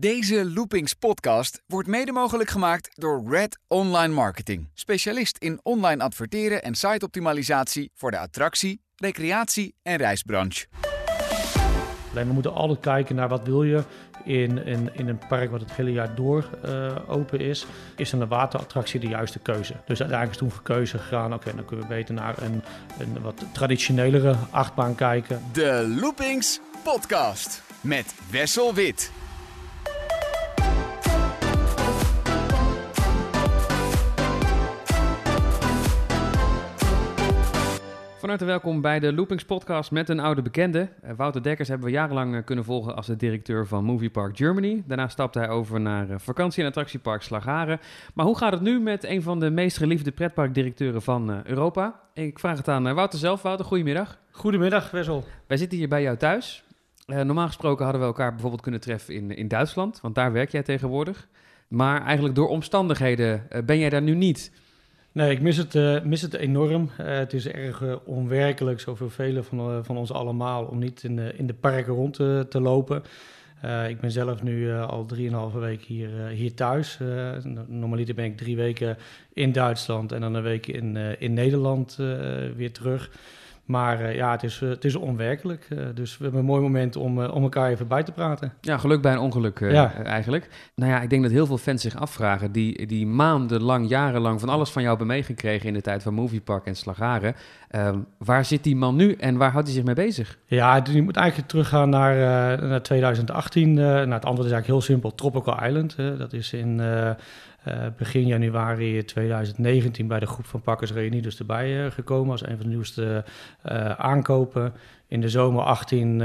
Deze Loopings podcast wordt mede mogelijk gemaakt door Red Online Marketing. Specialist in online adverteren en siteoptimalisatie voor de attractie, recreatie en reisbranche. Alleen we moeten altijd kijken naar wat wil je in, in, in een park wat het hele jaar door uh, open is. Is dan een waterattractie de juiste keuze? Dus uiteindelijk is toen voor keuze gegaan, oké, dan kunnen we beter naar een, een wat traditionelere achtbaan kijken. De Loopings podcast met Wessel Wit. Van harte welkom bij de Loopings podcast met een oude bekende. Eh, Wouter Dekkers hebben we jarenlang eh, kunnen volgen als de directeur van Movie Park Germany. Daarna stapte hij over naar eh, vakantie- en attractiepark Slagaren. Maar hoe gaat het nu met een van de meest geliefde pretparkdirecteuren van Europa? Ik vraag het aan Wouter zelf. Wouter, goedemiddag. Goedemiddag, Wessel. Wij zitten hier bij jou thuis. normaal gesproken hadden we elkaar bijvoorbeeld kunnen treffen in, in Duitsland, want daar werk jij tegenwoordig. Maar eigenlijk door omstandigheden ben jij daar nu niet. Nee, ik mis het, uh, mis het enorm. Uh, het is erg uh, onwerkelijk, zoveel velen van, van ons allemaal, om niet in, in de parken rond te, te lopen. ik ben zelf nu al drieënhalve week hier, hier thuis. normaliter ben ik drie weken in Duitsland en dan een week in, in Nederland weer terug. Maar uh, ja, het is, uh, het is onwerkelijk. Uh, dus we hebben een mooi moment om, om elkaar even bij te praten. Ja, geluk bij een ongeluk ja. eigenlijk. Nou ja, ik denk dat heel veel fans zich afvragen... die, die maandenlang, jarenlang van alles van jou hebben meegekregen... in de tijd van Moviepark en Slagaren. Ehm, waar zit die man nu en waar houdt hij zich mee bezig? Ja, je moet eigenlijk teruggaan naar, naar 2018. nou, het antwoord is eigenlijk heel simpel. Tropical Island, dat is in... Uh, begin januari 2019 bij de groep van Pakkers Reunie dus erbij uh, gekomen als een van de nieuwste uh, aankopen. In de zomer 18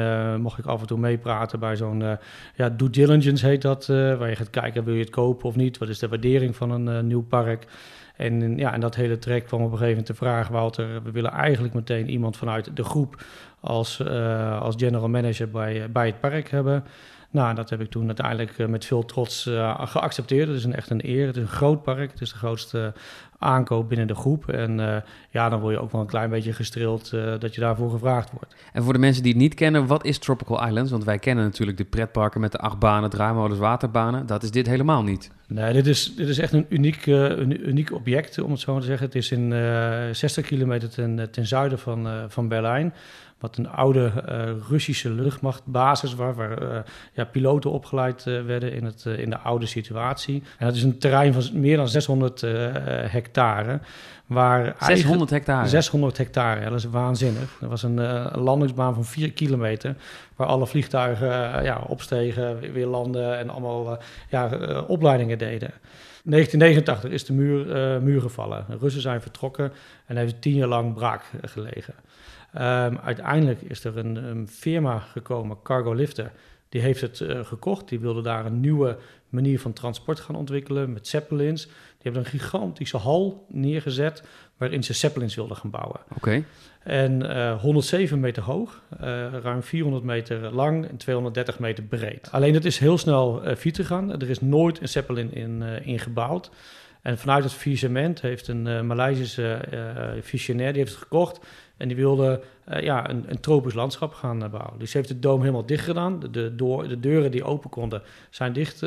mocht ik af en toe meepraten bij zo'n ja, due diligence heet dat, waar je gaat kijken wil je het kopen of niet, wat is de waardering van een nieuw park. En, ja, en dat hele trek kwam op een gegeven moment de vraag, Walter, we willen eigenlijk meteen iemand vanuit de groep als, als general manager bij, bij het park hebben. Nou, dat heb ik toen uiteindelijk eh, met veel trots uh, geaccepteerd. Het is een, echt een eer. Het is een groot park. Het is de grootste aankoop binnen de groep. En uh, ja, dan word je ook wel een klein beetje gestreeld dat je daarvoor gevraagd wordt. En voor de mensen die het niet kennen, wat is Tropical Islands? Want wij kennen natuurlijk de pretparken met de acht banen, draaimolens, waterbanen. Dat is dit helemaal niet. Nee, dit is, dit is echt een uniek, een uniek object, om het zo maar te zeggen. Het is in 60 kilometer ten, ten zuiden van, van Berlijn wat een oude uh, Russische luchtmachtbasis was, waar uh, ja, piloten opgeleid uh, werden in, het, in de oude situatie. En dat is een terrein van meer dan 600 hectare. Waar 600 hectare? 600 hectare, ja, dat is waanzinnig. Er was een, een landingsbaan van 4 kilometer, waar alle vliegtuigen ja, opstegen, weer landen en allemaal ja, opleidingen deden. 1989 is de muur, muur gevallen. De Russen zijn vertrokken en heeft tien jaar lang braak gelegen. Um, uiteindelijk is er een, een, firma gekomen, Cargo Lifter. Die heeft het uh, gekocht. Die wilde daar een nieuwe manier van transport gaan ontwikkelen met Zeppelins. Die hebben een gigantische hal neergezet waarin ze Zeppelins wilden gaan bouwen. Oké. En uh, eh, 107 meter hoog, uh, ruim 400 meter lang en 230 meter breed. Alleen het is heel snel fietsen gaan. Er is nooit een Zeppelin in, in gebouwd. En vanuit het faillissement heeft een Maleisische visionair, die heeft het gekocht. En die wilde uh, ja, een, een, tropisch landschap gaan bouwen. Dus heeft de doom helemaal dicht gedaan. De, de, door, de deuren die open konden zijn dicht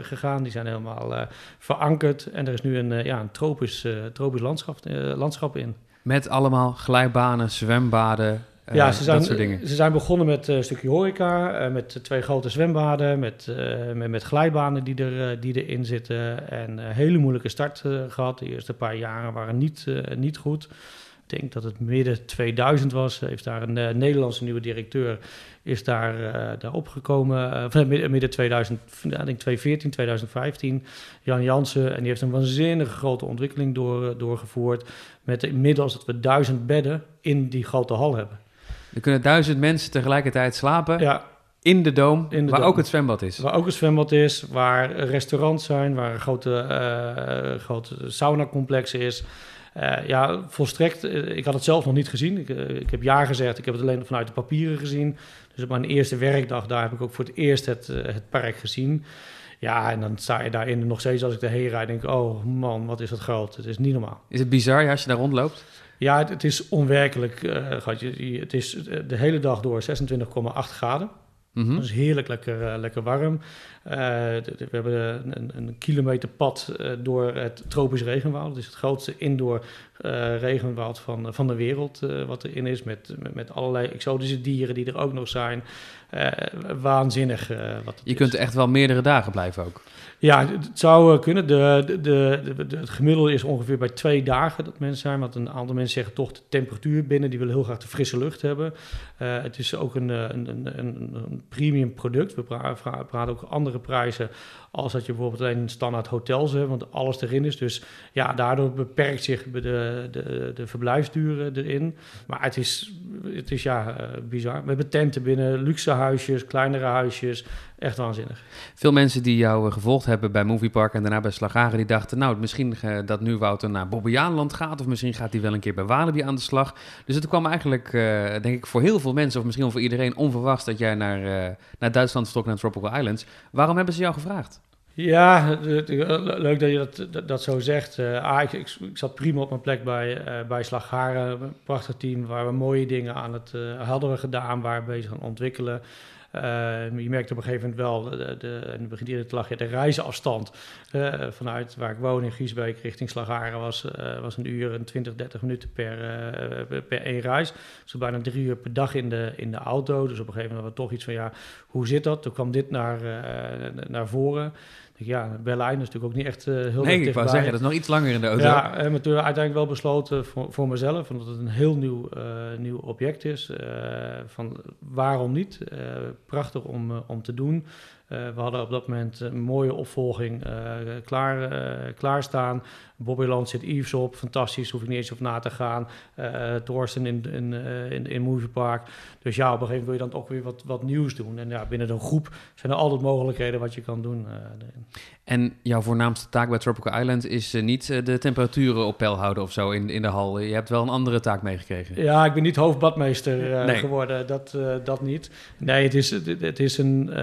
gegaan. Die zijn helemaal verankerd. En er is nu een, ja, een tropisch, tropisch landschap, landschap in. Met allemaal glijbanen, zwembaden, ja, eh, ze zijn, ze zijn begonnen met een stukje horeca, eh, met twee grote zwembaden, met, met, met, glijbanen die, er, die erin zitten. En een hele moeilijke start gehad. De eerste paar jaren waren niet, niet goed. Ik denk dat het midden 2000 was. Heeft daar een Nederlandse nieuwe directeur is daar, daar opgekomen. Uh, midden, midden 2000, ik denk 2014, 2015. Jan Jansen. En die heeft een waanzinnige grote ontwikkeling door, doorgevoerd. Met inmiddels dat we duizend bedden in die grote hal hebben. Er kunnen duizend mensen tegelijkertijd slapen. Ja. In de doom, in de waar ook het zwembad is. Waar ook het zwembad is, waar restaurants zijn, waar een grote, grote sauna-complex is. Uh, ja, volstrekt. Uh, ik had het zelf nog niet gezien. Ik, ik, heb ja gezegd, ik heb het alleen vanuit de papieren gezien. Dus op mijn eerste werkdag, daar heb ik ook voor het eerst het, het park gezien. Ja, en dan sta je daarin nog steeds als ik erheen rijd, denk ik, oh man, wat is dat groot. Het is niet normaal. Is het bizar als je daar rondloopt? Ja, het, is onwerkelijk. Uh, het is de hele dag door 26,8 graden. Mm Dat is heerlijk lekker, lekker warm. We hebben een, een kilometer pad door het tropisch regenwoud. Het is het grootste indoor regenwoud van, van de wereld wat erin is. Met, met, allerlei exotische dieren die er ook nog zijn. waanzinnig. wat Je kunt echt wel meerdere dagen blijven ook. Ja, het zou eh, kunnen. De, de, de, het gemiddelde is ongeveer bij twee dagen dat mensen zijn. Want een aantal mensen zeggen toch de temperatuur binnen. Die willen heel graag de frisse lucht hebben. Het is ook een, een, een, een, premium product. We praten ook andere prijzen als dat je bijvoorbeeld alleen standaard hotels hebt. Want alles erin is. Dus ja, daardoor beperkt zich de, de, de verblijfsduren erin. Maar het is, het is ja, uh, bizar. We hebben tenten binnen, luxe huisjes, kleinere huisjes. Echt waanzinnig. Veel mensen die jou gevolgd hebben bij Moviepark en daarna bij Slagaren, die dachten, nou, misschien uh, dat nu Wouter naar Bobbejaanland gaat, of misschien gaat hij wel een keer bij Walibi aan de slag. Dus het kwam eigenlijk, denk ik, voor heel veel mensen, of misschien wel voor iedereen, onverwachts dat jij naar, naar Duitsland vertrok, naar Tropical Islands. Waarom hebben ze jou gevraagd? Ja, leuk dat je dat, dat, zo zegt. ah, ik, ik, zat prima op mijn plek bij, uh, bij Slagharen, een prachtig team waar we mooie dingen aan het hadden we gedaan, waar we bezig aan ontwikkelen. Uh, je merkt op een gegeven moment wel, de, de, en begint hier te lachen, de reisafstand uh, vanuit waar ik woon in Giesbeek richting Slagaren was, was een uur en 20, 30 minuten per, per één reis. Dus bijna drie uur per dag in de, in de auto. Dus op een gegeven moment hadden we toch iets van, ja, hoe zit dat? Toen kwam dit naar, naar voren ja, Berlijn is natuurlijk ook niet echt uh, heel Nee, ik wou zeggen, dat is nog iets langer in de auto. Ja, en maar toen uiteindelijk wel besloten voor, voor mezelf, omdat het een heel nieuw, uh, nieuw object is, uh, van waarom niet? prachtig om, om te doen. We hadden op dat moment een mooie opvolging klaar, klaarstaan. Bobbyland zit Yves op, fantastisch, hoef ik niet eens op na te gaan. Uh, Thorsten in, in, in, in Movie Park. Dus ja, op een gegeven moment wil je dan ook weer wat, wat nieuws doen. En ja, binnen een groep zijn er altijd mogelijkheden wat je kan doen. En jouw voornaamste taak bij Tropical Island is niet de temperaturen op peil houden of zo in, in de hal. Je hebt wel een andere taak meegekregen. Ja, ik ben niet hoofdbadmeester nee. geworden, dat, dat niet. Nee, het is, het, het is een,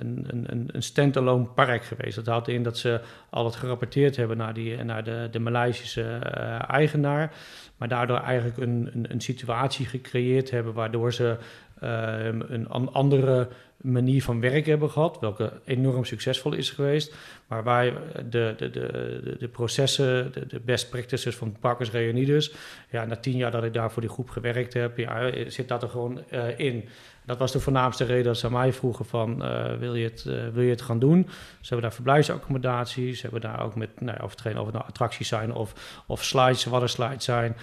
een, een, een standalone park geweest. Dat houdt in dat ze al het gerapporteerd hebben naar, die, naar de de, Maleisische uh, eigenaar. Maar daardoor eigenlijk een, een, een, situatie gecreëerd hebben waardoor ze uh, een andere manier van werken hebben gehad, welke enorm succesvol is geweest. Maar waar de, de, de, de processen, de, best practices van Parkers Reunidos, ja, na tien jaar dat ik daar voor die groep gewerkt heb, ja, zit dat er gewoon in. Dat was de voornaamste reden dat ze aan mij vroegen van, uh, wil, je het, uh, wil je het gaan doen? Ze hebben daar verblijfsaccommodaties, ze hebben daar ook met, nou, of het of het nou attracties zijn of, of slides, wat er slides zijn.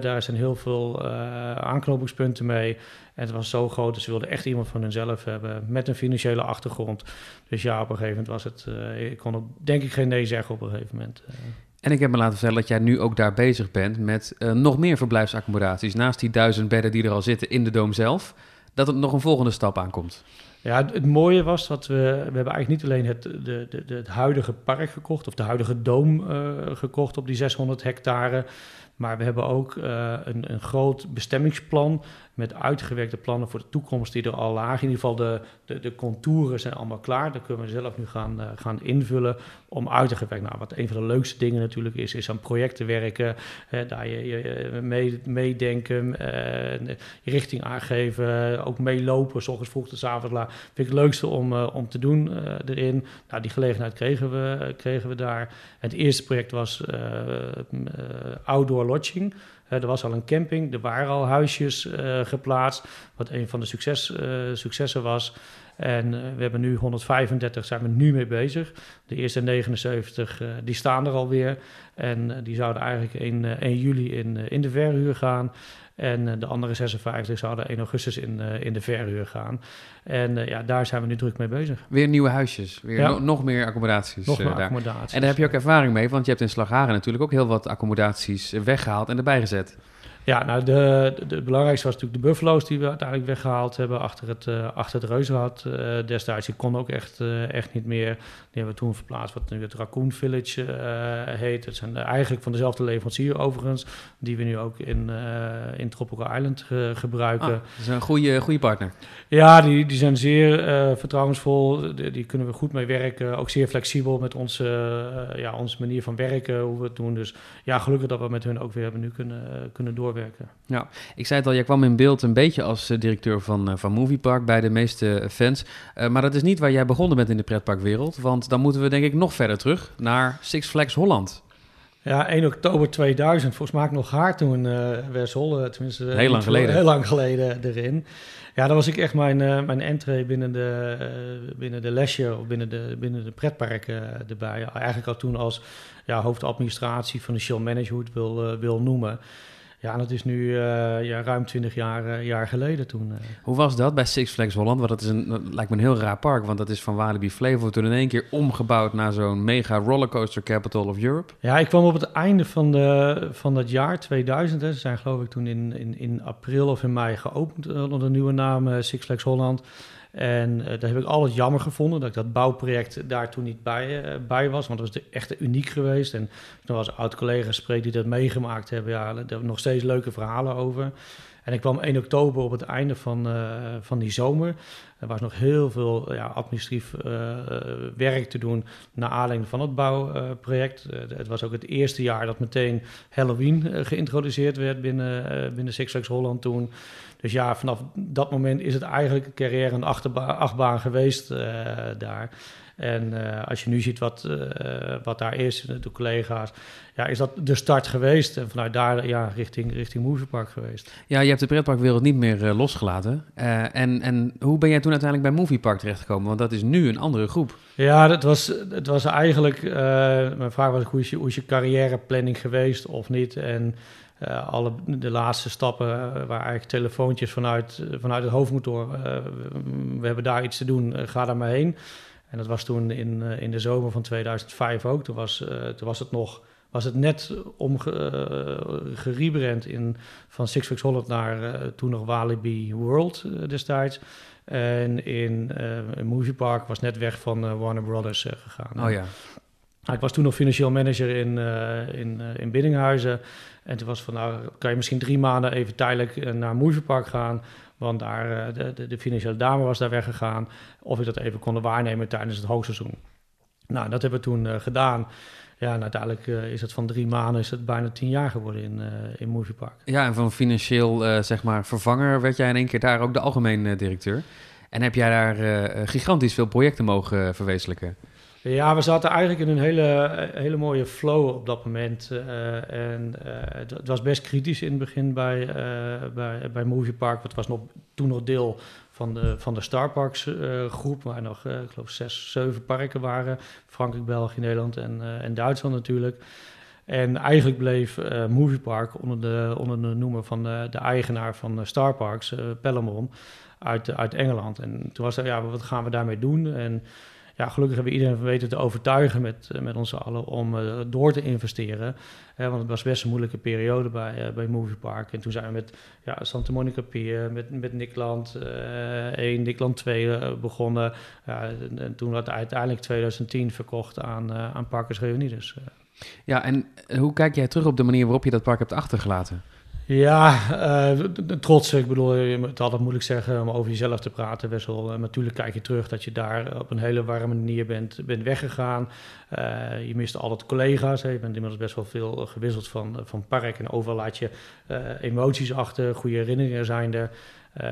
daar zijn heel veel aanknopingspunten mee. En het was zo groot, dus ze wilden echt iemand van hunzelf hebben met een financiële achtergrond. Dus ja, op een gegeven moment was het, ik kon ook denk ik geen nee zeggen op een gegeven moment. En ik heb me laten vertellen dat jij nu ook daar bezig bent met nog meer verblijfsaccommodaties. Naast die duizend bedden die er al zitten in de Doom zelf, dat er nog een volgende stap aankomt. Ja, het, mooie was dat we, we hebben eigenlijk niet alleen het, de, de, het huidige park gekocht, of de huidige Doom uh, gekocht op die 600 hectare. Maar we hebben ook uh, een, een groot bestemmingsplan met uitgewerkte plannen voor de toekomst die er al lagen. In ieder geval de, de, de contouren zijn allemaal klaar. Dat kunnen we zelf nu gaan, uh, gaan invullen om uit te werken. Nou, wat een van de leukste dingen natuurlijk is, is aan projecten werken. Uh, daar je, je mee, meedenken, je richting aangeven, ook meelopen, s ochtends vroeg tot avond laat. Vind ik het leukste om, om te doen erin. Nou, die gelegenheid kregen we, kregen we daar. Het eerste project was outdoor lodging er was al een camping, er waren al huisjes uh, geplaatst, wat een van de succes, uh, successen was. En uh, we hebben nu 135, zijn we nu mee bezig. De eerste 79, die staan er alweer. En die zouden eigenlijk in 1 juli in, in de verhuur gaan. En de andere 56 zouden 1 augustus in, in de verhuur gaan. En ja, daar zijn we nu druk mee bezig. Weer nieuwe huisjes, weer no nog meer accommodaties. Nog meer accommodaties. En daar heb je ook ervaring mee, want je hebt in Slagharen natuurlijk ook heel wat accommodaties weggehaald en erbij gezet. Ja, nou, de, de, belangrijkste was natuurlijk de Buffalo's die we uiteindelijk weggehaald hebben achter het, uh, achter het Reuzenrad uh, destijds. Die kon ook echt, uh, echt niet meer. Die hebben we toen verplaatst wat nu het Raccoon Village heet. Het zijn eigenlijk van dezelfde leverancier overigens, die we nu ook in, in Tropical Island gebruiken. Ah, dat is een goede, goede partner. Ja, die, die zijn zeer vertrouwensvol. Die, die, kunnen we goed mee werken. Ook zeer flexibel met onze, ja, onze manier van werken, hoe we het doen. Dus ja, gelukkig dat we met hun ook weer hebben nu kunnen, kunnen door doorwerken. Ja, ik zei het al, jij kwam in beeld een beetje als directeur van, van Moviepark bij de meeste fans. maar dat is niet waar jij begonnen bent in de pretparkwereld, want dan moeten we denk ik nog verder terug naar Six Flags Holland. Ja, 1 oktober 2000. Volgens mij nog haar toen uh, Wersel, tenminste... heel lang geleden. Heel lang geleden erin. Ja, dan was ik echt mijn, uh, mijn entree binnen de, uh, binnen de lesje of binnen de, binnen de pretparken erbij. Eigenlijk al toen als ja, hoofdadministratie van de show manager, hoe het wil, wil noemen. Ja, dat is nu uh, ja, ruim 20 jaar, uh, jaar geleden toen. Uh. Hoe was dat bij Six Flags Holland? Want dat, is een, dat lijkt me een heel raar park, want dat is van Walibi Flevo toen in één keer omgebouwd naar zo'n mega rollercoaster capital of Europe. Ja, ik kwam op het einde van, de, van dat jaar 2000. Hè. Ze zijn geloof ik toen in, in, in april of in mei geopend onder de nieuwe naam Six Flags Holland. En uh, daar heb ik altijd jammer gevonden dat ik dat bouwproject daar toen niet bij, uh, bij was. Want dat was echt uniek geweest. En was oud-collega's spreek die dat meegemaakt hebben. Ja, daar hebben nog steeds leuke verhalen over. En ik kwam 1 oktober op het einde van, uh, van die zomer. Er was nog heel veel ja, administratief werk te doen naar aanleiding van het bouwproject. het was ook het eerste jaar dat meteen Halloween geïntroduceerd werd binnen, binnen Six Flags Holland toen. Dus ja, vanaf dat moment is het eigenlijk een carrière een achtbaan geweest daar. En uh, als je nu ziet wat, uh, wat daar is, de collega's, ja, is dat de start geweest. En vanuit daar ja, richting, richting Moviepark geweest. Ja, je hebt de pretparkwereld niet meer losgelaten. en, en hoe ben jij toen uiteindelijk bij Moviepark terechtgekomen? Want dat is nu een andere groep. Ja, dat was, het was eigenlijk... mijn vraag was, hoe is, je, hoe is je carrièreplanning geweest of niet? En uh, alle, de laatste stappen uh, waar eigenlijk telefoontjes vanuit, vanuit het hoofdmotor. Uh, we hebben daar iets te doen, ga daar maar heen. En dat was toen in, in de zomer van 2005 ook. Toen was, toen was het nog was het net omgerebrand in van Six Flags Holland naar toen nog Walibi World destijds. En in, in Movie Park was net weg van Warner Brothers gegaan. Oh ja. Nou, ik was toen nog financieel manager in, in, in Biddinghuizen. En toen was van, nou, kan je misschien drie maanden even tijdelijk eh, naar Moviepark gaan. Want daar, eh, de, de, de, financiële dame was daar weggegaan. Of ik dat even kon waarnemen tijdens het hoogseizoen. Nou, dat hebben we toen uh, gedaan. Ja, en uiteindelijk uh, is het van drie maanden is het bijna tien jaar geworden in, uh, in Moviepark. Ja, en van financieel zeg maar vervanger werd jij in één keer daar ook de algemeen directeur. En heb jij daar gigantisch veel projecten mogen verwezenlijken? Ja, we zaten eigenlijk in een hele, hele mooie flow op dat moment. Uh, en uh, het, was best kritisch in het begin bij, uh, bij, bij Movie Park. Het was nog, toen nog deel van de, van de Star Parks groep, waar nog, ik geloof, zes, zeven parken waren. Frankrijk, België, Nederland en, en Duitsland natuurlijk. En eigenlijk bleef Movie Park onder de, onder de noemer van de, de eigenaar van Star Parks, Pellemon, uit, uit Engeland. En toen was er, ja, wat gaan we daarmee doen? En ja, gelukkig hebben we iedereen weten te overtuigen met, eh, met ons allen om uh, door te investeren. Want het was best een moeilijke periode bij, uh, bij Movie Park. En toen zijn we met ja, Santa Monica Pier, met, met Nickland uh, 1, Nickland 2 begonnen. En, en, toen werd uiteindelijk 2010 verkocht aan, aan Parkers Reunides. Ja, en hoe kijk jij terug op de manier waarop je dat park hebt achtergelaten? Ja, uh, trots. Ik bedoel, het is altijd moeilijk zeggen om over jezelf te praten. Wessel. Uh, natuurlijk kijk je terug dat je daar op een hele warme manier bent, bent weggegaan. Uh, je mist altijd collega's. Hè. Je bent inmiddels best wel veel gewisseld van, van park. En overal laat je emoties achter, goede herinneringen zijn er.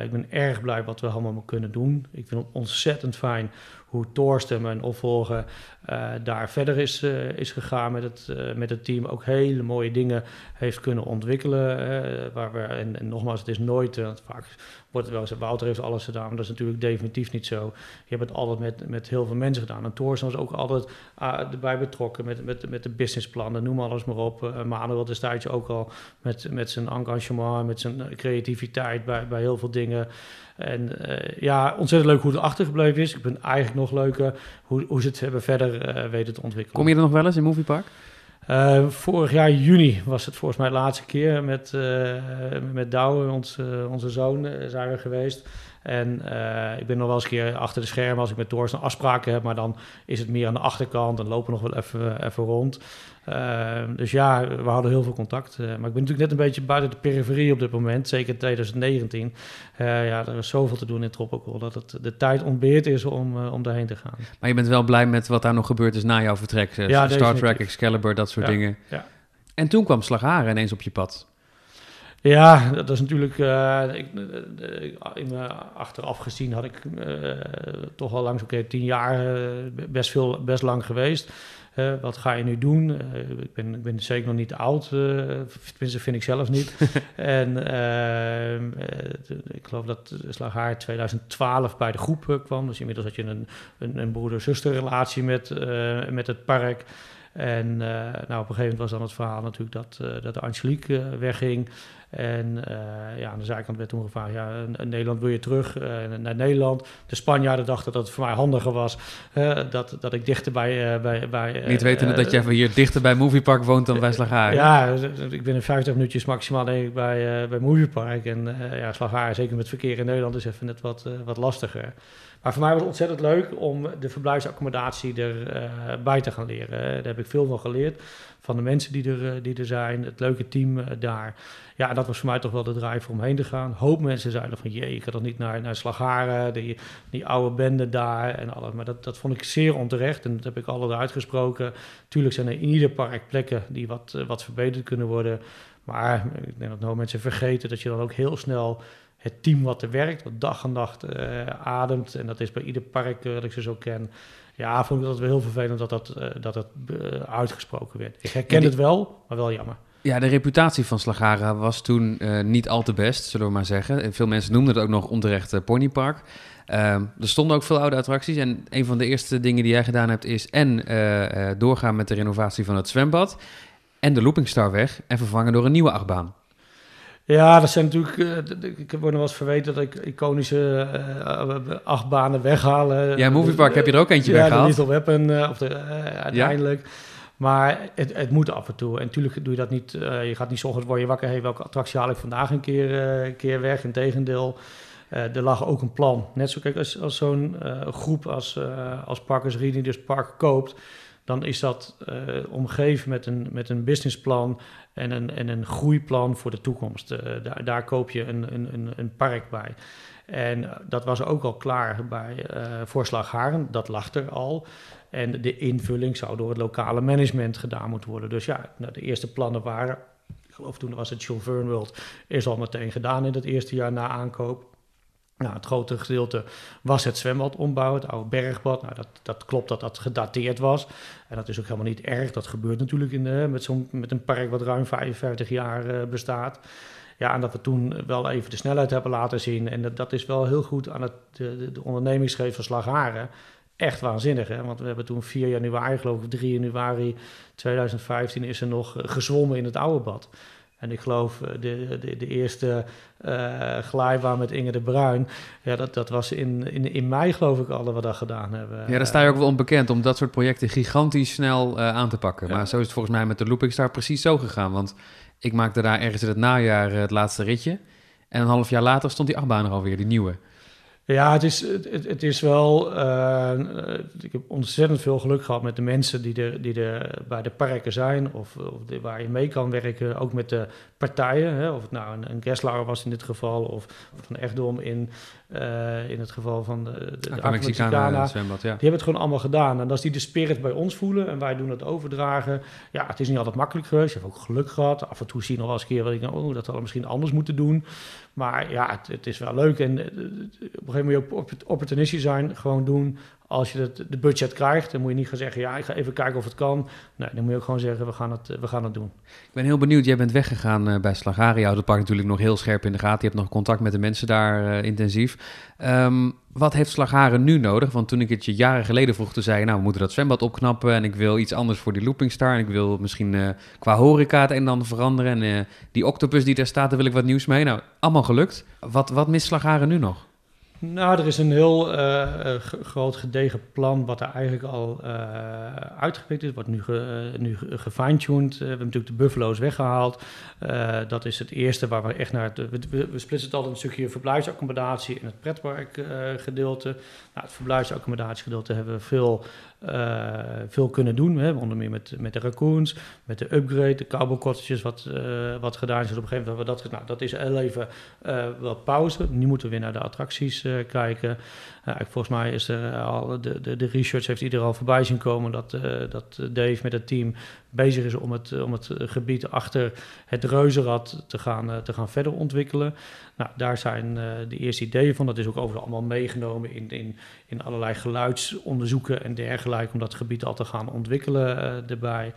ik ben erg blij wat we allemaal kunnen doen. Ik vind het ontzettend fijn hoe Torsten, mijn opvolger, uh, daar verder is, uh, is gegaan met het, uh, met het team. Ook hele mooie dingen heeft kunnen ontwikkelen. waar we, en, nogmaals, het is nooit, want vaak wordt het wel gezegd, Wouter heeft alles gedaan, maar dat is natuurlijk definitief niet zo. Je hebt het altijd met, met heel veel mensen gedaan. En Torsten was ook altijd erbij betrokken met, met, met de businessplannen, noem alles maar op. Uh, Manuel destijds ook al met, met zijn engagement, met zijn creativiteit bij, bij heel veel dingen. En uh, ja, ontzettend leuk hoe het achtergebleven is. Ik ben eigenlijk nog leuker hoe, hoe ze het hebben verder uh, weten te ontwikkelen. Kom je er nog wel eens in Movie Park? Uh, vorig jaar juni was het volgens mij de laatste keer met, met Douwe, ons, onze zoon, zijn we geweest. En uh, ik ben nog wel eens een keer achter de schermen als ik met Thorsten afspraken heb, maar dan is het meer aan de achterkant en lopen nog wel even, even rond. Uh, dus ja, we hadden heel veel contact. Uh, maar ik ben natuurlijk net een beetje buiten de periferie op dit moment, zeker in 2019. ja, er is zoveel te doen in Tropical dat het de tijd ontbeerd is om, om daarheen te gaan. Maar je bent wel blij met wat daar nog gebeurd is na jouw vertrek? Ja, Star Trek, Excalibur, dat soort ja, dingen. Ja. En toen kwam Slagharen ineens op je pad. Ja, dat is natuurlijk. Uh, ik, in me achteraf gezien had ik uh, toch al langs, oké, tien jaar best, veel, best lang geweest. wat ga je nu doen? ik, ben, ik ben zeker nog niet oud, tenminste vind ik zelf niet. en ik geloof dat Slaghaar 2012 bij de groep kwam. Dus inmiddels had je een, een, een broeder-zuster relatie met, met het park. En nou, op een gegeven moment was dan het verhaal natuurlijk dat, dat de Angelique wegging. En uh, ja, aan de zijkant werd toen gevraagd, ja, Nederland wil je terug uh, naar Nederland. De Spanjaarden dachten dat het voor mij handiger was uh, dat, dat ik dichter bij... bij, bij Niet weten dat jij hier dichter bij Moviepark woont dan bij Slagharen. Ja, ik ben in 50 minuutjes maximaal denk ik bij, bij Moviepark. En ja, Slagharen, zeker met verkeer in Nederland, is even net wat, wat lastiger. Maar voor mij was het ontzettend leuk om de verblijfsaccommodatie erbij te gaan leren. Daar heb ik veel van geleerd van de mensen die er, die er zijn, het leuke team daar. Ja, dat was voor mij toch wel de drive om heen te gaan. Hoop mensen zeiden van, jee, ik ga toch niet naar, naar Slagaren, die, die oude bende daar en alles. Maar dat, dat vond ik zeer onterecht en dat heb ik alle uitgesproken. Tuurlijk zijn er in ieder park plekken die wat, eh, wat verbeterd kunnen worden. Maar ik denk dat nou mensen vergeten dat je dan ook heel snel het team wat er werkt, wat dag en nacht uh, ademt. En dat is bij ieder park uh, dat ik ze zo ken. Ja, vond ik dat wel heel vervelend dat dat, uh, dat, dat uitgesproken werd. Ik herken het wel, maar wel jammer. Ja, de reputatie van Slagara was toen niet al te best, zullen we maar zeggen. En veel mensen noemden het ook nog onterecht ponypark. Uh, er stonden ook veel oude attracties. En een van de eerste dingen die jij gedaan hebt is... en doorgaan met de renovatie van het zwembad... en de Looping weg en vervangen door een nieuwe achtbaan. Ja, dat zijn natuurlijk. ik word nog wel eens verweten dat ik iconische achtbanen weghalen. Ja, Moviepark heb je er ook eentje ja, weggehaald. Ja, de Little Weapon, of de, uiteindelijk. Ja. Maar het, het moet af en toe. En natuurlijk doe je dat niet. Uh, je gaat niet zorgen word je wakker. Hey, welke attractie haal ik vandaag een keer, uh, keer weg? Integendeel. Uh, er lag ook een plan. Net zo kijk, als, als zo'n groep als, als Parkers Reading dus park koopt, dan is dat omgeven met een, met een businessplan en een, en een groeiplan voor de toekomst. daar, daar koop je een, een, een park bij. En dat was ook al klaar bij Voorslag Haren, dat lag er al. En de invulling zou door het lokale management gedaan moeten worden. Dus ja, nou, de eerste plannen waren, ik geloof toen was het Chauffeur World, is al meteen gedaan in het eerste jaar na aankoop. Nou, het grote gedeelte was het zwembad ombouwen, het oude bergbad. Nou, dat, dat klopt dat dat gedateerd was. En dat is ook helemaal niet erg. Dat gebeurt natuurlijk in de, met, met een park wat ruim 55 jaar uh, bestaat. Ja, en dat we toen wel even de snelheid hebben laten zien. En dat, dat is wel heel goed aan het, de, de van Slagharen echt waanzinnig. Hè? Want we hebben toen 4 januari, geloof ik, 3 januari 2015 is er nog eh, gezwommen in het oude bad. En ik geloof eh, de, de, de eerste uh, glijbaan met Inge de Bruin. Ja, dat, dat was in, in, in mei geloof ik al dat we dat gedaan hebben. Ja, daar sta je ook wel onbekend om dat soort projecten gigantisch snel uh, aan te pakken. Maar zo is het volgens mij met de Looping Star precies zo gegaan. Want ik maakte daar ergens in het najaar het laatste ritje. En een half jaar later stond die achtbaan er alweer, die nieuwe. Ja, het is, het, het is wel. Uh, ik heb ontzettend veel geluk gehad met de mensen die er, die er bij de parken zijn. Of, of waar je mee kan werken. Ook met de partijen. Hè, of het nou een, een Gessler was in dit geval. Of, of een Echtdom in, uh, in het geval van de, de, de Mexicana. Zwembad, ja. Die hebben het gewoon allemaal gedaan. En als die de spirit bij ons voelen en wij doen het overdragen. Ja, het is niet altijd makkelijk geweest. Je hebt ook geluk gehad. Af en toe zie je nog wel eens een keer wat ik oh, dat we misschien anders moeten doen. Maar ja, het, het, is wel leuk. En eh, op een gegeven moment moet je ook opportunistisch zijn. Gewoon doen als je het, de budget krijgt, dan moet je niet gaan zeggen: ja, ik ga even kijken of het kan. Nee, dan moet je ook gewoon zeggen: we gaan het, we gaan het doen. Ik ben heel benieuwd. Jij bent weggegaan uh, bij Slagaria. houdt het park natuurlijk nog heel scherp in de gaten. Je hebt nog contact met de mensen daar uh, intensief. Um, wat heeft Slagharen nu nodig? Want toen ik het je jaren geleden vroeg, toen zei je... nou, we moeten dat zwembad opknappen... en ik wil iets anders voor die Loopingstar... en ik wil misschien uh, qua horeca het een en ander veranderen... en die octopus die daar staat, daar wil ik wat nieuws mee. Nou, allemaal gelukt. Wat, wat mist Slagharen nu nog? Nou, er is een heel uh, groot gedegen plan wat er eigenlijk al uh, uitgewerkt is, wordt nu, nu gefine-tuned. we hebben natuurlijk de buffalo's weggehaald. dat is het eerste waar we echt naar... we, we, splitsen het altijd een stukje verblijfsaccommodatie en het pretparkgedeelte. Nou, het verblijfsaccommodatiegedeelte hebben we veel uh, veel kunnen doen. Hè. Onder meer met, met de raccoons, met de upgrade, de cottages, wat, uh, wat gedaan is. Op een gegeven moment we dat Nou, dat is heel even uh, wat pauze. Nu moeten we weer naar de attracties kijken. Volgens mij is er al, de, de, de research heeft iedereen al voorbij zien komen dat, dat Dave met het team bezig is om het, om het gebied achter het reuzenrad te gaan, te gaan verder ontwikkelen. Nou, daar zijn de eerste ideeën van. Dat is ook overigens allemaal meegenomen in, in, in allerlei geluidsonderzoeken en dergelijke, om dat gebied al te gaan ontwikkelen erbij.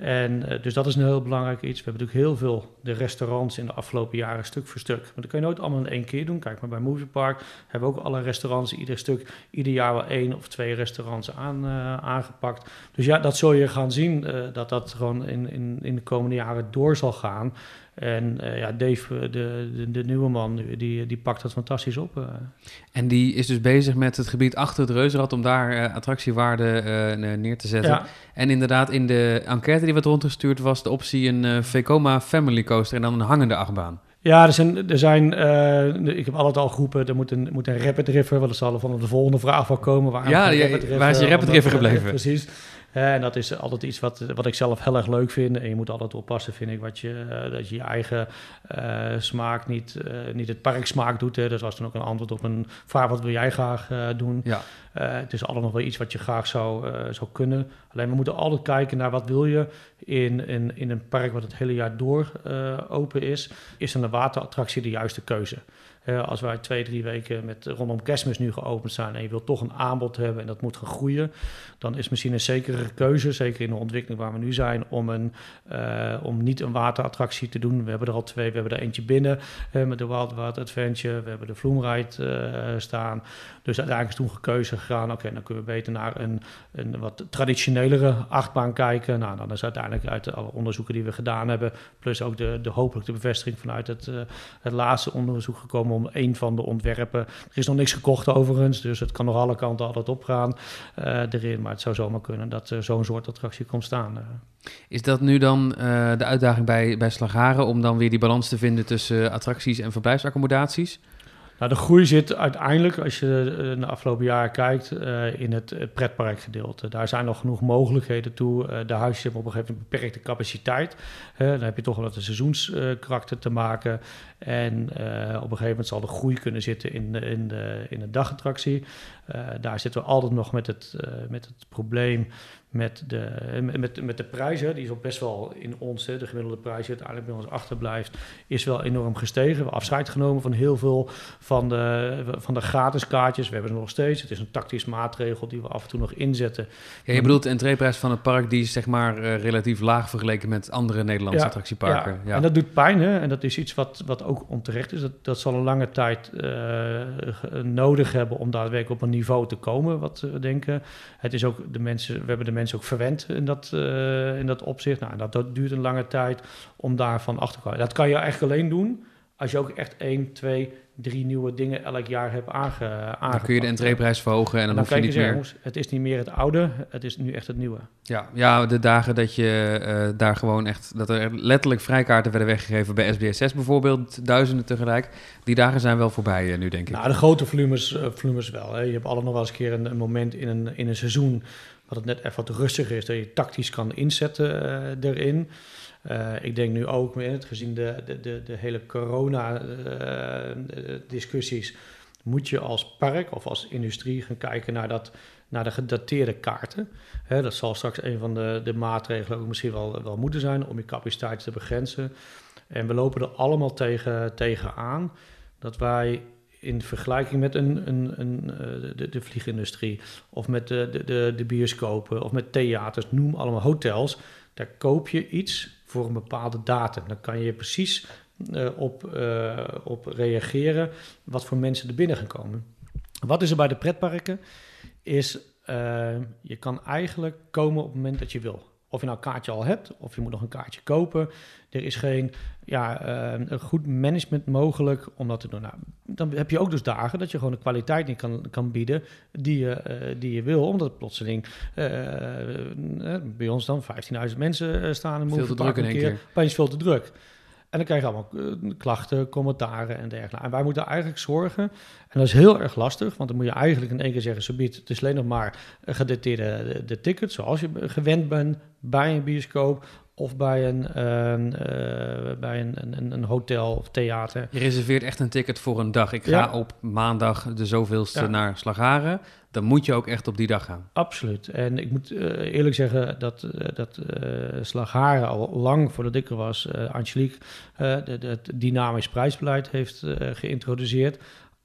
En uh, dus dat is een heel belangrijk iets. We hebben natuurlijk heel veel de restaurants in de afgelopen jaren stuk voor stuk. Maar dat kan je nooit allemaal in één keer doen. Kijk maar bij Movie Park hebben we ook alle restaurants ieder stuk, ieder jaar wel één of twee restaurants aan, uh, aangepakt. Dus ja, dat zul je gaan zien uh, dat dat gewoon in, in, in de komende jaren door zal gaan. En uh, ja, Dave, de, de, de, nieuwe man, die, die pakt dat fantastisch op. Uh. En die is dus bezig met het gebied achter het reuzenrad om daar uh, attractiewaarde neer te zetten. Ja. En inderdaad, in de enquête die werd rondgestuurd was de optie een Vekoma Family Coaster en dan een hangende achtbaan. Ja, er zijn, er zijn ik heb altijd al geroepen, er moet een, moet een Rapid River, want dat zal er van de volgende vraag wel komen. Waar ja, ja waar is je Rapid River gebleven? precies en dat is altijd iets wat, wat ik zelf heel erg leuk vind. En je moet altijd oppassen, vind ik, wat je, uh, dat je je eigen uh, smaak niet, uh, niet het park smaak doet. Hè. Dat was dan ook een antwoord op een vraag, wat wil jij graag doen? Ja. het is altijd nog wel iets wat je graag zou, zou kunnen. Alleen we moeten altijd kijken naar wat wil je in, in, in een park wat het hele jaar door open is. Is dan een waterattractie de juiste keuze? Uh, als wij twee, drie weken met rondom kerstmis nu geopend zijn en je wilt toch een aanbod hebben en dat moet gaan groeien, dan is misschien een zekere keuze, zeker in de ontwikkeling waar we nu zijn, om, een, uh, om niet een waterattractie te doen. We hebben er al twee, we hebben er eentje binnen uh, met de Wild Wild Adventure, we hebben de Vloemride staan. Dus uiteindelijk is toen gekeuze gegaan, oké, dan kunnen we beter naar een, een wat traditionelere achtbaan kijken. Nou, dan is uiteindelijk uit alle onderzoeken die we gedaan hebben, plus ook de, de hopelijk de bevestiging vanuit het, het laatste onderzoek gekomen om een van de ontwerpen. Er is nog niks gekocht overigens, dus het kan nog alle kanten altijd opgaan uh, erin. Maar het zou zomaar kunnen dat uh, zo'n soort attractie komt staan. Uh. Is dat nu dan de uitdaging bij, bij Slagaren om dan weer die balans te vinden tussen attracties en verblijfsaccommodaties? Nou, de groei zit uiteindelijk, als je de afgelopen jaren kijkt, uh, in het, het pretparkgedeelte. Daar zijn nog genoeg mogelijkheden toe. De huisjes hebben op een gegeven moment beperkte capaciteit. Uh, dan heb je toch wel met een seizoenskarakter te maken. En op een gegeven moment zal de groei kunnen zitten in, in, de, in de dagattractie. daar zitten we altijd nog met het, met het probleem met de, met, met de prijzen, die is ook best wel in ons, de gemiddelde prijs die uiteindelijk bij ons achterblijft, is wel enorm gestegen. We hebben afscheid genomen van heel veel van de, van de gratis kaartjes. We hebben ze nog steeds. Het is een tactisch maatregel die we af en toe nog inzetten. Ja, je bedoelt de entreeprijs van het park, die is zeg maar uh, relatief laag vergeleken met andere Nederlandse attractieparken. Ja. ja. en dat doet pijn hè? en dat is iets wat, wat ook onterecht is. Dat, dat zal een lange tijd uh, nodig hebben om daadwerkelijk op een niveau te komen, wat we denken. Het is ook de mensen, we hebben de mensen mensen ook verwend in dat, uh, in dat opzicht. Nou, dat, dat, duurt een lange tijd om daarvan achter te komen. Dat kan je eigenlijk alleen doen als je ook echt één, twee, drie nieuwe dingen elk jaar hebt aange, aangepakt. Dan kun je de entreeprijs verhogen en dan, dan hoef je niet meer... Het is niet meer het oude, het is nu echt het nieuwe. Ja, ja de dagen dat je uh, daar gewoon echt... dat er letterlijk vrijkaarten werden weggegeven bij SBSS bijvoorbeeld, duizenden tegelijk. Die dagen zijn wel voorbij uh, nu, denk ik. Nou, de grote volumes, uh, volumes wel. Hè. Je hebt alle nog wel eens een keer een, een moment in een, in een seizoen dat het net even wat rustiger is, dat je tactisch kan inzetten uh, erin. Uh, ik denk nu ook, gezien de, de, de, de hele corona-discussies, uh, moet je als park of als industrie gaan kijken naar, dat, naar de gedateerde kaarten. Hè, dat zal straks een van de, de maatregelen ook misschien wel, wel moeten zijn om je capaciteit te begrenzen. En we lopen er allemaal tegen, tegen aan dat wij in vergelijking met een, een, een, eh, de, de vliegindustrie of met de, de, de, bioscopen of met theaters, noem allemaal hotels, daar koop je iets voor een bepaalde datum. Dan kan je precies uh, op, uh, op reageren wat voor mensen er binnen gaan komen. Wat is er bij de pretparken? Is je kan eigenlijk komen op het moment dat je wil. Of je nou een kaartje al hebt, of je moet nog een kaartje kopen. Er is geen ja, uh, een goed management mogelijk om dat te doen. Nou, dan heb je ook dus dagen dat je gewoon de kwaliteit niet kan, kan bieden die je, uh, die je wil. Omdat plotseling uh, bij ons dan 15.000 mensen staan. En veel te druk in één keer. Opeens veel te druk. En dan krijg je allemaal klachten, commentaren en dergelijke. En wij moeten eigenlijk zorgen, en dat is heel erg lastig, want dan moet je eigenlijk in één keer zeggen, subiet, het is alleen nog maar gedateerde de, de tickets, zoals je gewend bent bij een bioscoop of bij een, eh, bij een, een, een hotel of theater. Je reserveert echt een ticket voor een dag. Ik ga Ja. op maandag de zoveelste Ja. naar Slagharen. Dan moet je ook echt op die dag gaan. Absoluut. En ik moet eh, eerlijk zeggen dat, eh, dat eh Slagharen al lang voordat ik er was, Angelique, het dynamisch prijsbeleid heeft geïntroduceerd.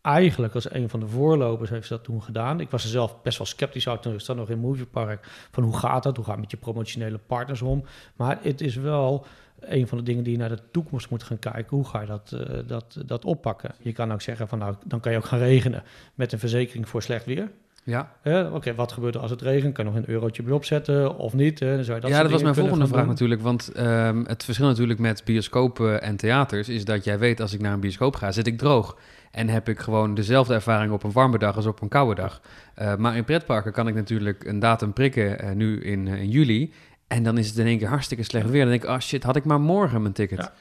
Eigenlijk als een van de voorlopers heeft ze dat toen gedaan. Ik was er zelf best wel sceptisch uit toen ik zat nog in Moviepark. Van hoe gaat dat? Hoe gaat het met je promotionele partners om? Maar het is wel een van de dingen die je naar de toekomst moet gaan kijken. Hoe ga je dat, eh, dat, dat oppakken? Je kan ook zeggen van nou, dan kan je ook gaan regenen met een verzekering voor slecht weer. Ja, Oké, wat gebeurt er als het regent? Kan je nog een eurotje bij opzetten of niet? Dan zou je dat ja dat was mijn volgende vraag doen. natuurlijk. Want ehm, het verschil natuurlijk met bioscopen en theaters... is dat jij weet als ik naar een bioscoop ga, zit ik droog. En heb ik gewoon dezelfde ervaring op een warme dag als op een koude dag. Eh, maar in pretparken kan ik natuurlijk een datum prikken, eh, nu in, eh, in juli... En dan is het in één keer hartstikke slecht weer. Dan denk ik, oh shit, had ik maar morgen mijn ticket.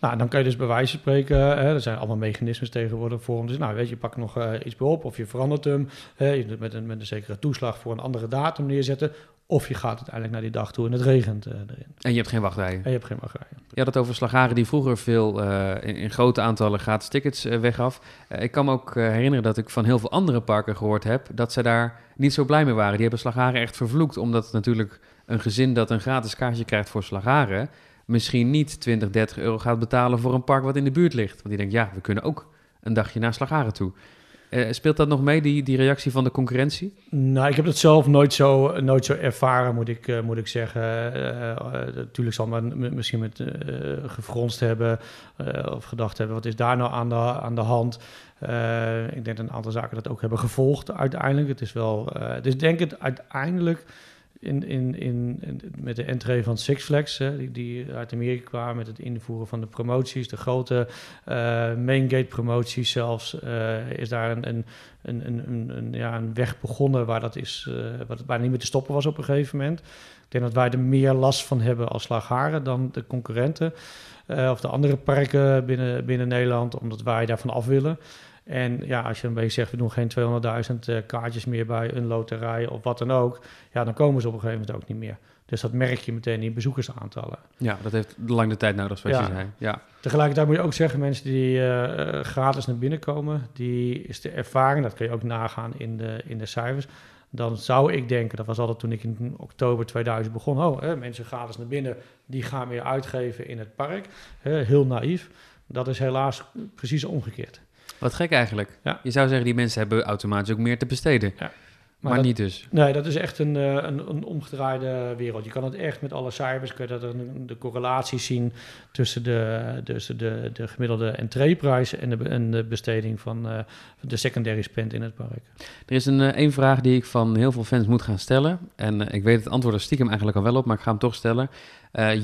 Nou, dan kan je dus bij wijze van spreken, hè, er zijn allemaal mechanismes tegenwoordig voor. Dus nou, weet je, je pakt nog iets bij op of je verandert hem. Hè, met een, met een zekere toeslag voor een andere datum neerzetten. Of je gaat uiteindelijk naar die dag toe en het regent eh, erin. En je hebt geen wachtrijen. En je hebt geen wachtrij. Je had het over slagaren die vroeger veel eh, in, in grote aantallen gratis tickets eh, weggaf. Ik kan me ook herinneren dat ik van heel veel andere parken gehoord heb dat ze daar niet zo blij mee waren. Die hebben slagaren echt vervloekt, omdat natuurlijk een gezin dat een gratis kaartje krijgt voor slagaren misschien niet 20, 30 euro gaat betalen voor een park wat in de buurt ligt. Want die denkt, ja, we kunnen ook een dagje naar slagaren toe. Eh, speelt dat nog mee, die, die reactie van de concurrentie? Nou, ik heb het zelf nooit zo, nooit zo ervaren, moet ik, eh, moet ik zeggen. Eh, natuurlijk zal men misschien met gefronst hebben of gedacht hebben, wat is daar nou aan de, aan de hand? Ik denk dat een aantal zaken dat ook hebben gevolgd uiteindelijk. Het is wel, dus denk het uiteindelijk in, in, in, met de entree van Six Flags, hè, die, die uit Amerika kwamen met het invoeren van de promoties, de grote eh main gate promoties zelfs, eh, is daar een, een, een, een, ja, een weg begonnen waar dat is, eh waar niet meer te stoppen was op een gegeven moment. Ik denk dat wij er meer last van hebben als Slagharen dan de concurrenten of de andere parken binnen, binnen Nederland, omdat wij daarvan af willen. En ja, als je een beetje zegt, we doen geen 200.000 eh, kaartjes meer bij een loterij of wat dan ook, ja, dan komen ze op een gegeven moment ook niet meer. Dus dat merk je meteen in bezoekersaantallen. Ja, dat heeft lang de tijd nodig, zoals Ja. je zei. Ja. Tegelijkertijd moet je ook zeggen, mensen die eh, eh, gratis naar binnen komen, die is de ervaring, dat kun je ook nagaan in de, in de cijfers. Dan zou ik denken, dat was altijd toen ik in oktober 2000 begon, oh, hè, mensen gratis naar binnen, die gaan weer uitgeven in het park. Hè, heel naïef. Dat is helaas precies omgekeerd. Wat gek eigenlijk. Ja. Je zou zeggen, die mensen hebben automatisch ook meer te besteden. Ja. Maar, dat- niet dus. Nee, dat is echt een, eh, een, een omgedraaide wereld. Je kan het echt met alle cijfers, kun je dat een- de correlaties zien tussen de, tussen de, de gemiddelde entreeprijs en de, en de besteding van eh, de secondary spend in het park. Er is een, eh, één vraag die ik van heel veel fans moet gaan stellen. En ik weet het antwoord er stiekem eigenlijk al wel op, maar ik ga hem toch stellen.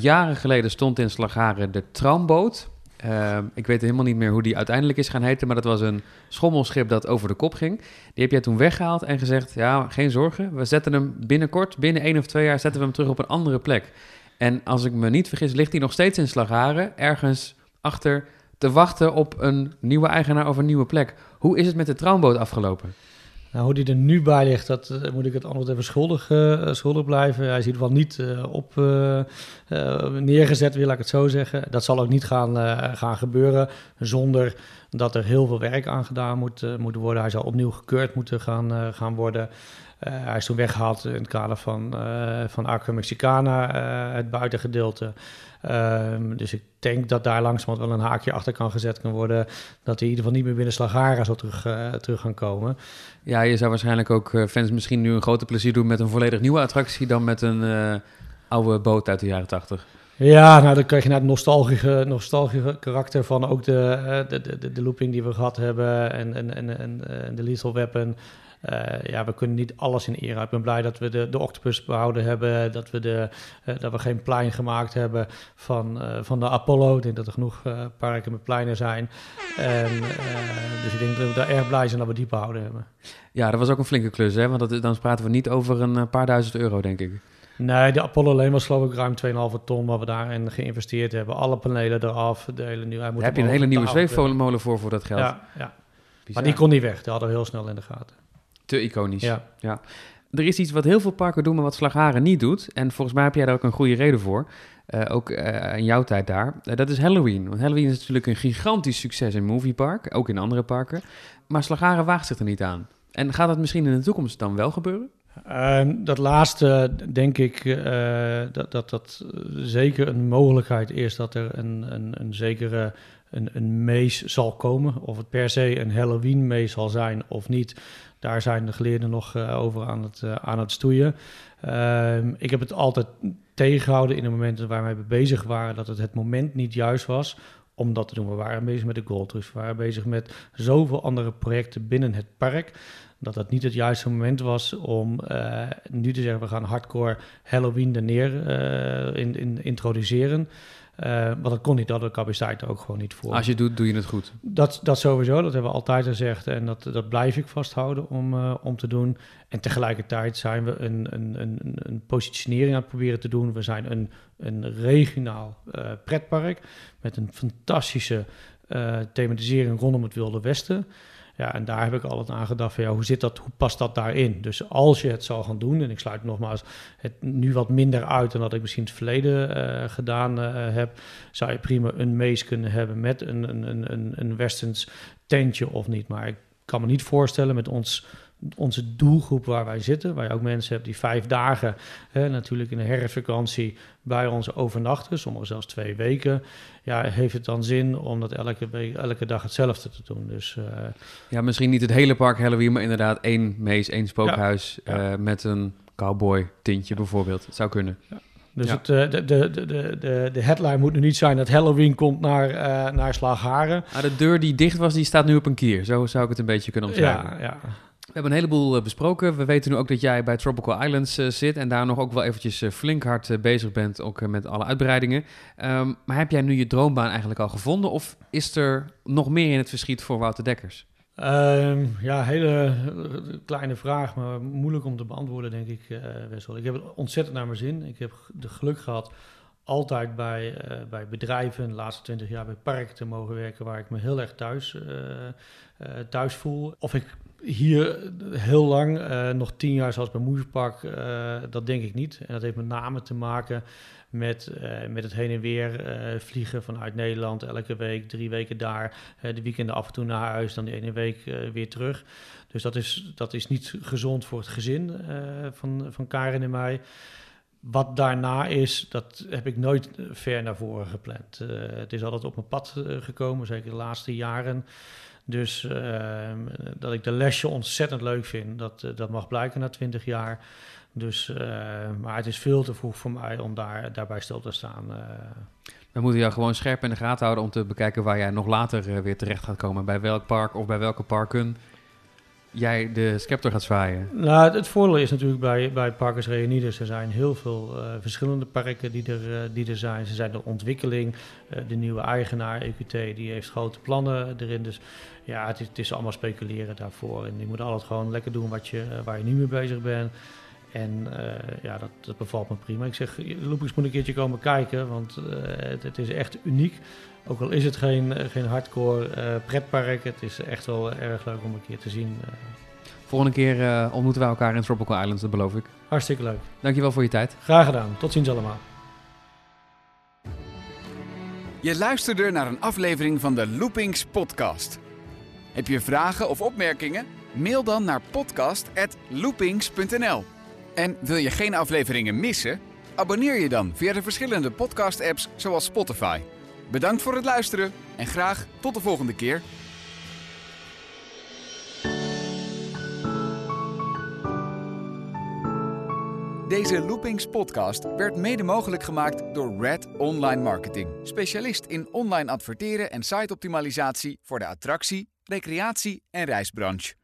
Jaren geleden stond in Slagharen de tramboot. Eh, ik weet helemaal niet meer hoe die uiteindelijk is gaan heten, maar dat was een schommelschip dat over de kop ging. Die heb jij toen weggehaald en gezegd, ja, geen zorgen. We zetten hem binnenkort, binnen één of twee jaar, zetten we hem terug op een andere plek. En als ik me niet vergis, ligt hij nog steeds in Slagharen, ergens achter te wachten op een nieuwe eigenaar of een nieuwe plek. Hoe is het met de tramboot afgelopen? Nou, hoe die er nu bij ligt, dat eh, moet ik het antwoord even schuldig, eh, schuldig blijven. Hij is in ieder geval niet eh, op neergezet, wil ik het zo zeggen. Dat zal ook niet gaan, gaan gebeuren zonder dat er heel veel werk aan gedaan moet, moet worden. Hij zal opnieuw gekeurd moeten gaan, gaan worden. Eh, hij is toen weggehaald in het kader van, eh van Aqua Mexicana, eh, het buitengedeelte. Ehm, dus ik denk dat daar langzamerhand wel een haakje achter kan gezet kan worden. Dat hij in ieder geval niet meer binnen Slagara zal terug, terug gaan komen. Ja, je zou waarschijnlijk ook fans misschien nu een groter plezier doen met een volledig nieuwe attractie dan met een oude boot uit de jaren 80. Ja, nou dan krijg je naar het nostalgische, nostalgische karakter van ook de, de, de, de, looping die we gehad hebben en, en, en, en, en de Lethal Weapon. Eh, ja, we kunnen niet alles in ere. Ik ben blij dat we de, de Octopus behouden hebben, dat we, de, eh, dat we geen plein gemaakt hebben van, eh, van de Apollo. Ik denk dat er genoeg parken met pleinen zijn. En, dus ik denk dat we daar erg blij zijn dat we die behouden hebben. Ja, dat was ook een flinke klus, hè? Want dat, dan praten we niet over een paar duizend euro, denk ik. Nee, de Apollo alleen was geloof ik ruim 2,5 ton wat we daarin geïnvesteerd hebben. Alle panelen eraf, de hele nieuwe... Daar heb je een hele nieuwe zweefmolen voor voor dat geld. Ja, ja. Maar die kon niet weg. Die hadden we heel snel in de gaten. Te iconisch. Ja. Er is iets wat heel veel parken doen, maar wat Slagharen niet doet. En volgens mij heb jij daar ook een goede reden voor. Uh, ook uh, in jouw tijd daar. Uh, dat is Halloween. Want Halloween is natuurlijk een gigantisch succes in Moviepark. Ook in andere parken. Maar Slagharen waagt zich er niet aan. En gaat dat misschien in de toekomst dan wel gebeuren? Ehm, dat laatste denk ik dat, dat dat zeker een mogelijkheid is dat er een, een, een zekere een, een mees zal komen. Of het per se een Halloween mees zal zijn of niet. Daar zijn de geleerden nog over aan het, aan het stoeien. Ehm, ik heb het altijd tegengehouden in de momenten waar wij bezig waren, dat het het moment niet juist was om dat te doen. We waren bezig met de Gold Rush, we waren bezig met zoveel andere projecten binnen het park, dat het niet het juiste moment was om uh, nu te zeggen, we gaan hardcore Halloween er neer in, in, introduceren. Uh, want dat kon niet, dat de capaciteit er ook gewoon niet voor. Als je doet, doe je het goed. Dat, dat sowieso, dat hebben we altijd gezegd en dat, dat blijf ik vasthouden om, uh, om te doen. En tegelijkertijd zijn we een, een, een, een positionering aan het proberen te doen. We zijn een, een regionaal uh, pretpark met een fantastische thematisering rondom het Wilde Westen. Ja, en daar heb ik altijd aan gedacht van ja, hoe zit dat, hoe past dat daarin? Dus als je het zou gaan doen, en ik sluit nogmaals het nu wat minder uit dan dat ik misschien het verleden uh, gedaan uh, heb, zou je prima een mees kunnen hebben met een, een, een, een westens tentje of niet. Maar ik kan me niet voorstellen met ons onze doelgroep waar wij zitten, waar je ook mensen hebt die vijf dagen, hè, natuurlijk in de herfstvakantie, bij ons overnachten, sommigen zelfs twee weken. Ja, heeft het dan zin om dat elke, week, elke dag hetzelfde te doen? Dus, uh, ja, misschien niet het hele park Halloween, maar inderdaad één mees, één spookhuis ja, ja. Uh, met een cowboy tintje ja. bijvoorbeeld. Het zou kunnen. Dus het, uh, de, de, de, de, de headline moet nu niet zijn dat Halloween komt naar, naar Slagharen. Ah, de deur die dicht was, die staat nu op een kier. Zo zou ik het een beetje kunnen omschrijven. Ja, ja. We hebben een heleboel besproken. We weten nu ook dat jij bij Tropical Islands uh, zit en daar nog ook wel eventjes uh, flink hard uh, bezig bent, ook met alle uitbreidingen. Um, maar heb jij nu je droombaan eigenlijk al gevonden of is er nog meer in het verschiet voor Wouter Dekkers? Um, ja, hele kleine vraag, maar moeilijk om te beantwoorden, denk ik, Wessel. Ik heb het ontzettend naar mijn zin. Ik heb de geluk gehad altijd bij, bij bedrijven, de laatste twintig jaar bij parken te mogen werken, waar ik me heel erg thuis, thuis voel. Of ik hier heel lang, uh, nog tien jaar zoals bij Moviepark, uh, dat denk ik niet. En dat heeft met name te maken met, uh, met het heen en weer vliegen vanuit Nederland. Elke week, drie weken daar, de weekenden af en toe naar huis, dan de ene week weer terug. Dus dat is, dat is niet gezond voor het gezin van, van Karin en mij. Wat daarna is, dat heb ik nooit ver naar voren gepland. het is altijd op mijn pad gekomen, zeker de laatste jaren. Dus uh, dat ik de lesje ontzettend leuk vind, dat, uh, dat mag blijken na twintig jaar. Dus, uh, maar het is veel te vroeg voor mij om daar, daarbij stil te staan. We moeten jou gewoon scherp in de gaten houden om te bekijken waar jij nog later weer terecht gaat komen. Bij welk park of bij welke parken jij de scepter gaat zwaaien? Nou, het, voordeel is natuurlijk bij, bij Parkers Reunides, er zijn heel veel uh, verschillende parken die er, uh, die er zijn. Ze zijn de ontwikkeling, uh, de nieuwe eigenaar, EQT, die heeft grote plannen erin. Dus ja, het is, het is allemaal speculeren daarvoor. En je moet altijd gewoon lekker doen wat je, waar je nu mee bezig bent. En ja, dat, dat, bevalt me prima. Ik zeg, Loopings moet een keertje komen kijken, want het, het, is echt uniek. Ook al is het geen, geen hardcore uh, pretpark, het is echt wel erg leuk om een keer te zien. Volgende keer uh, ontmoeten wij elkaar in Tropical Islands, dat beloof ik. Hartstikke leuk. Dankjewel voor je tijd. Graag gedaan. Tot ziens allemaal. Je luisterde naar een aflevering van de Loopings podcast. Heb je vragen of opmerkingen? Mail dan naar podcast.loopings.nl. En wil je geen afleveringen missen? Abonneer je dan via de verschillende podcast-apps zoals Spotify. Bedankt voor het luisteren en graag tot de volgende keer. Deze Loopings podcast werd mede mogelijk gemaakt door Red Online Marketing. Specialist in online adverteren en siteoptimalisatie voor de attractie, recreatie en reisbranche.